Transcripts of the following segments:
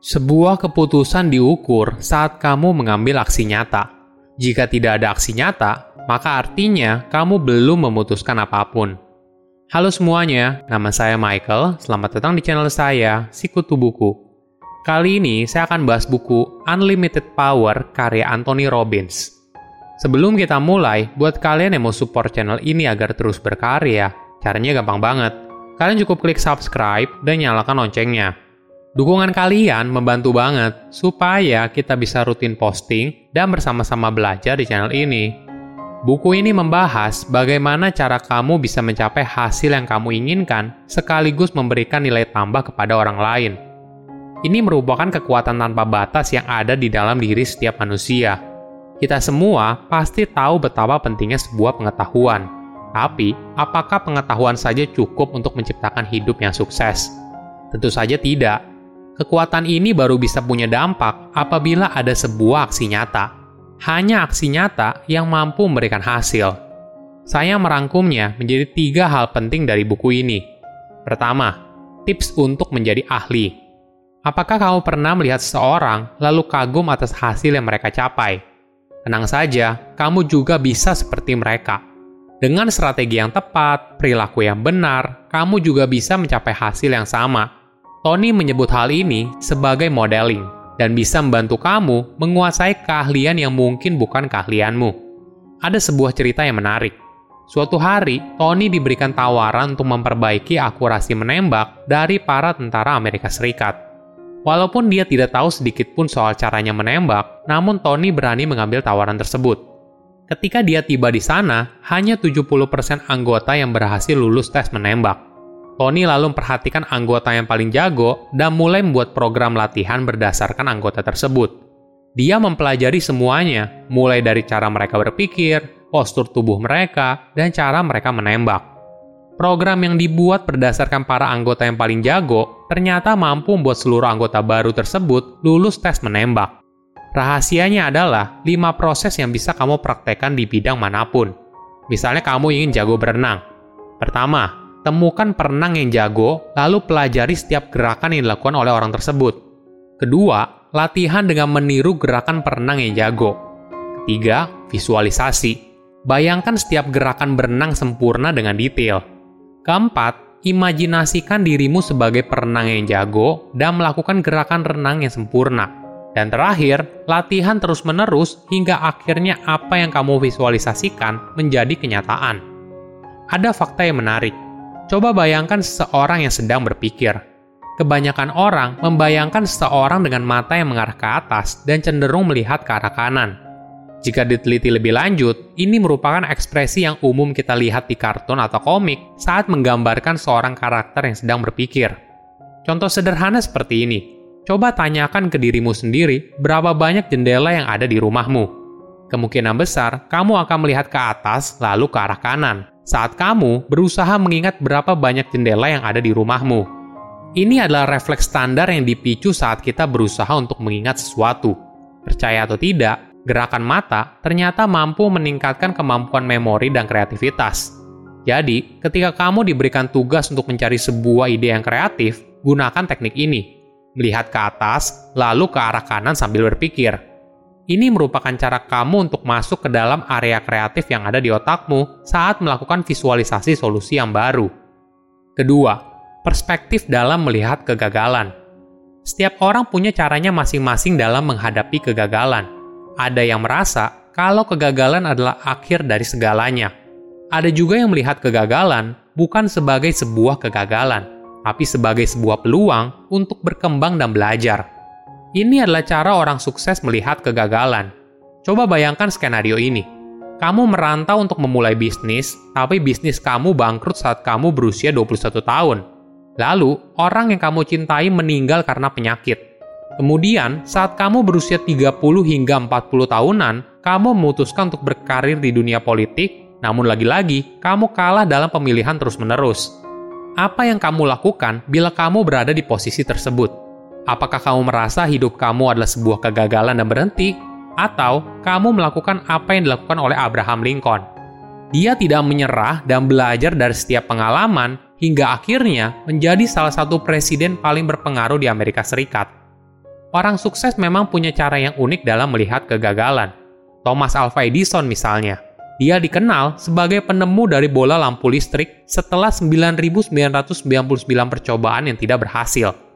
Sebuah keputusan diukur saat kamu mengambil aksi nyata. Jika tidak ada aksi nyata, maka artinya kamu belum memutuskan apa pun. Halo semuanya, nama saya Michael. Selamat datang di channel saya, Sikutu Buku. Kali ini saya akan bahas buku Unlimited Power karya Anthony Robbins. Sebelum kita mulai, buat kalian yang mau support channel ini agar terus berkarya, caranya gampang banget. Kalian cukup klik subscribe dan nyalakan loncengnya Dukungan kalian membantu banget supaya kita bisa rutin posting dan bersama-sama belajar di channel ini. Buku ini membahas bagaimana cara kamu bisa mencapai hasil yang kamu inginkan sekaligus memberikan nilai tambah kepada orang lain. Ini merupakan kekuatan tanpa batas yang ada di dalam diri setiap manusia. Kita semua pasti tahu betapa pentingnya sebuah pengetahuan. Tapi, apakah pengetahuan saja cukup untuk menciptakan hidup yang sukses? Tentu saja tidak Kekuatan ini baru bisa punya dampak apabila ada sebuah aksi nyata. Hanya aksi nyata yang mampu memberikan hasil. Saya merangkumnya menjadi tiga hal penting dari buku ini. Pertama, tips untuk menjadi ahli. Apakah kamu pernah melihat seseorang lalu kagum atas hasil yang mereka capai? Tenang saja, kamu juga bisa seperti mereka. Dengan strategi yang tepat, perilaku yang benar, kamu juga bisa mencapai hasil yang sama Tony menyebut hal ini sebagai modeling dan bisa membantu kamu menguasai keahlian yang mungkin bukan keahlianmu. Ada sebuah cerita yang menarik. Suatu hari, Tony diberikan tawaran untuk memperbaiki akurasi menembak dari para tentara Amerika Serikat. Walaupun dia tidak tahu sedikit pun soal caranya menembak, namun Tony berani mengambil tawaran tersebut. Ketika dia tiba di sana, hanya 70% anggota yang berhasil lulus tes menembak. Tony lalu memperhatikan anggota yang paling jago dan mulai membuat program latihan berdasarkan anggota tersebut. Dia mempelajari semuanya, mulai dari cara mereka berpikir, postur tubuh mereka, dan cara mereka menembak. Program yang dibuat berdasarkan para anggota yang paling jago ternyata mampu membuat seluruh anggota baru tersebut lulus tes menembak. Rahasianya adalah 5 proses yang bisa kamu praktekkan di bidang mana pun. Misalnya kamu ingin jago berenang. Pertama, temukan perenang yang jago, lalu pelajari setiap gerakan yang dilakukan oleh orang tersebut. Kedua, latihan dengan meniru gerakan perenang yang jago. Ketiga, visualisasi. Bayangkan setiap gerakan berenang sempurna dengan detail. Keempat, imajinasikan dirimu sebagai perenang yang jago dan melakukan gerakan renang yang sempurna. Dan terakhir, latihan terus-menerus hingga akhirnya apa yang kamu visualisasikan menjadi kenyataan. Ada fakta yang menarik Coba bayangkan seseorang yang sedang berpikir. Kebanyakan orang membayangkan seseorang dengan mata yang mengarah ke atas dan cenderung melihat ke arah kanan. Jika diteliti lebih lanjut, ini merupakan ekspresi yang umum kita lihat di kartun atau komik saat menggambarkan seorang karakter yang sedang berpikir. Contoh sederhana seperti ini. Coba tanyakan ke dirimu sendiri berapa banyak jendela yang ada di rumahmu. Kemungkinan besar kamu akan melihat ke atas lalu ke arah kanan saat kamu berusaha mengingat berapa banyak jendela yang ada di rumahmu. Ini adalah refleks standar yang dipicu saat kita berusaha untuk mengingat sesuatu. Percaya atau tidak, gerakan mata ternyata mampu meningkatkan kemampuan memori dan kreativitas. Jadi, ketika kamu diberikan tugas untuk mencari sebuah ide yang kreatif, gunakan teknik ini. Melihat ke atas, lalu ke arah kanan sambil berpikir, ini merupakan cara kamu untuk masuk ke dalam area kreatif yang ada di otakmu saat melakukan visualisasi solusi yang baru. Kedua, perspektif dalam melihat kegagalan. Setiap orang punya caranya masing-masing dalam menghadapi kegagalan. Ada yang merasa kalau kegagalan adalah akhir dari segalanya. Ada juga yang melihat kegagalan bukan sebagai sebuah kegagalan, tapi sebagai sebuah peluang untuk berkembang dan belajar. Ini adalah cara orang sukses melihat kegagalan. Coba bayangkan skenario ini. Kamu merantau untuk memulai bisnis, tapi bisnis kamu bangkrut saat kamu berusia 21 tahun. Lalu, orang yang kamu cintai meninggal karena penyakit. Kemudian, saat kamu berusia 30 hingga 40 tahunan, kamu memutuskan untuk berkarir di dunia politik, namun lagi-lagi, kamu kalah dalam pemilihan terus-menerus. Apa yang kamu lakukan bila kamu berada di posisi tersebut? Apakah kamu merasa hidup kamu adalah sebuah kegagalan dan berhenti? Atau kamu melakukan apa yang dilakukan oleh Abraham Lincoln? Dia tidak menyerah dan belajar dari setiap pengalaman hingga akhirnya menjadi salah satu presiden paling berpengaruh di Amerika Serikat. Orang sukses memang punya cara yang unik dalam melihat kegagalan. Thomas Alva Edison misalnya. Dia dikenal sebagai penemu dari bola lampu listrik setelah 9.999 percobaan yang tidak berhasil.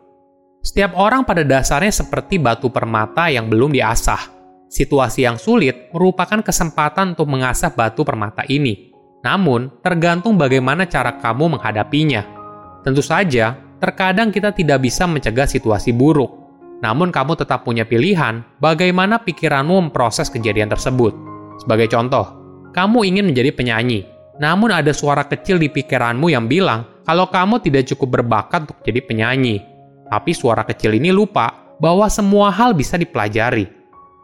Setiap orang pada dasarnya seperti batu permata yang belum diasah. Situasi yang sulit merupakan kesempatan untuk mengasah batu permata ini. Namun, tergantung bagaimana cara kamu menghadapinya. Tentu saja, terkadang kita tidak bisa mencegah situasi buruk. Namun kamu tetap punya pilihan bagaimana pikiranmu memproses kejadian tersebut. Sebagai contoh, kamu ingin menjadi penyanyi, namun ada suara kecil di pikiranmu yang bilang kalau kamu tidak cukup berbakat untuk jadi penyanyi. Tapi suara kecil ini lupa bahwa semua hal bisa dipelajari.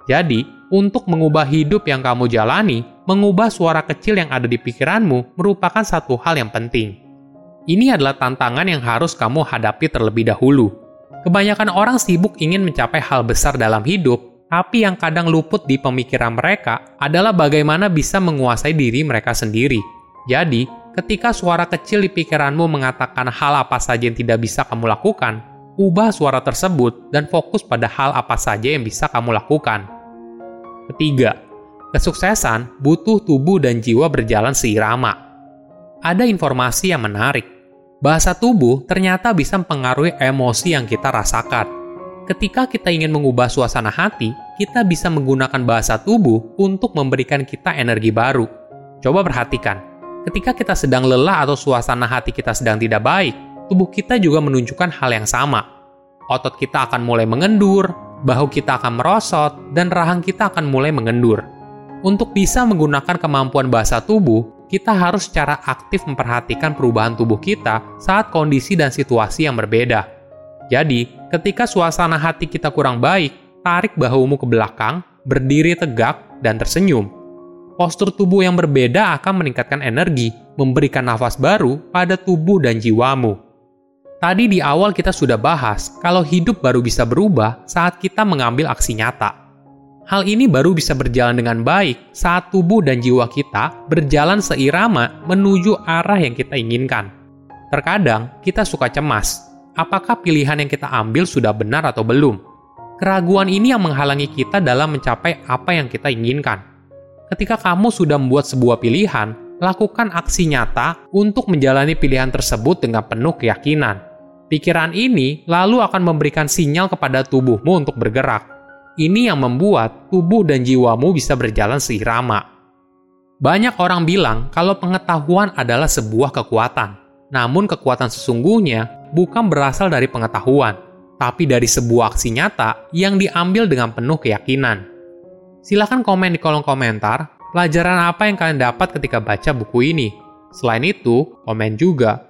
Jadi, untuk mengubah hidup yang kamu jalani, mengubah suara kecil yang ada di pikiranmu merupakan satu hal yang penting. Ini adalah tantangan yang harus kamu hadapi terlebih dahulu. Kebanyakan orang sibuk ingin mencapai hal besar dalam hidup, tapi yang kadang luput di pemikiran mereka adalah bagaimana bisa menguasai diri mereka sendiri. Jadi, ketika suara kecil di pikiranmu mengatakan hal apa saja yang tidak bisa kamu lakukan, ubah suara tersebut dan fokus pada hal apa saja yang bisa kamu lakukan. Ketiga, kesuksesan butuh tubuh dan jiwa berjalan seirama. Ada informasi yang menarik. Bahasa tubuh ternyata bisa mempengaruhi emosi yang kita rasakan ketika kita ingin mengubah suasana hati, kita bisa menggunakan bahasa tubuh untuk memberikan kita energi baru. Coba perhatikan, ketika kita sedang lelah atau suasana hati kita sedang tidak baik, tubuh kita juga menunjukkan hal yang sama. Otot kita akan mulai mengendur, bahu kita akan merosot, dan rahang kita akan mulai mengendur. Untuk bisa menggunakan kemampuan bahasa tubuh, kita harus secara aktif memperhatikan perubahan tubuh kita saat kondisi dan situasi yang berbeda. Jadi, Ketika suasana hati kita kurang baik, tarik bahumu ke belakang, berdiri tegak, dan tersenyum. Postur tubuh yang berbeda akan meningkatkan energi, memberikan nafas baru pada tubuh dan jiwamu. Tadi di awal kita sudah bahas kalau hidup baru bisa berubah saat kita mengambil aksi nyata. Hal ini baru bisa berjalan dengan baik saat tubuh dan jiwa kita berjalan seirama menuju arah yang kita inginkan. Terkadang kita suka cemas apakah pilihan yang kita ambil sudah benar atau belum. Keraguan ini yang menghalangi kita dalam mencapai apa yang kita inginkan. Ketika kamu sudah membuat sebuah pilihan, lakukan aksi nyata untuk menjalani pilihan tersebut dengan penuh keyakinan. Pikiran ini lalu akan memberikan sinyal kepada tubuhmu untuk bergerak. Ini yang membuat tubuh dan jiwamu bisa berjalan seirama. Banyak orang bilang kalau pengetahuan adalah sebuah kekuatan, namun kekuatan sesungguhnya bukan berasal dari pengetahuan, tapi dari sebuah aksi nyata yang diambil dengan penuh keyakinan. Silahkan komen di kolom komentar pelajaran apa yang kalian dapat ketika baca buku ini. Selain itu, komen juga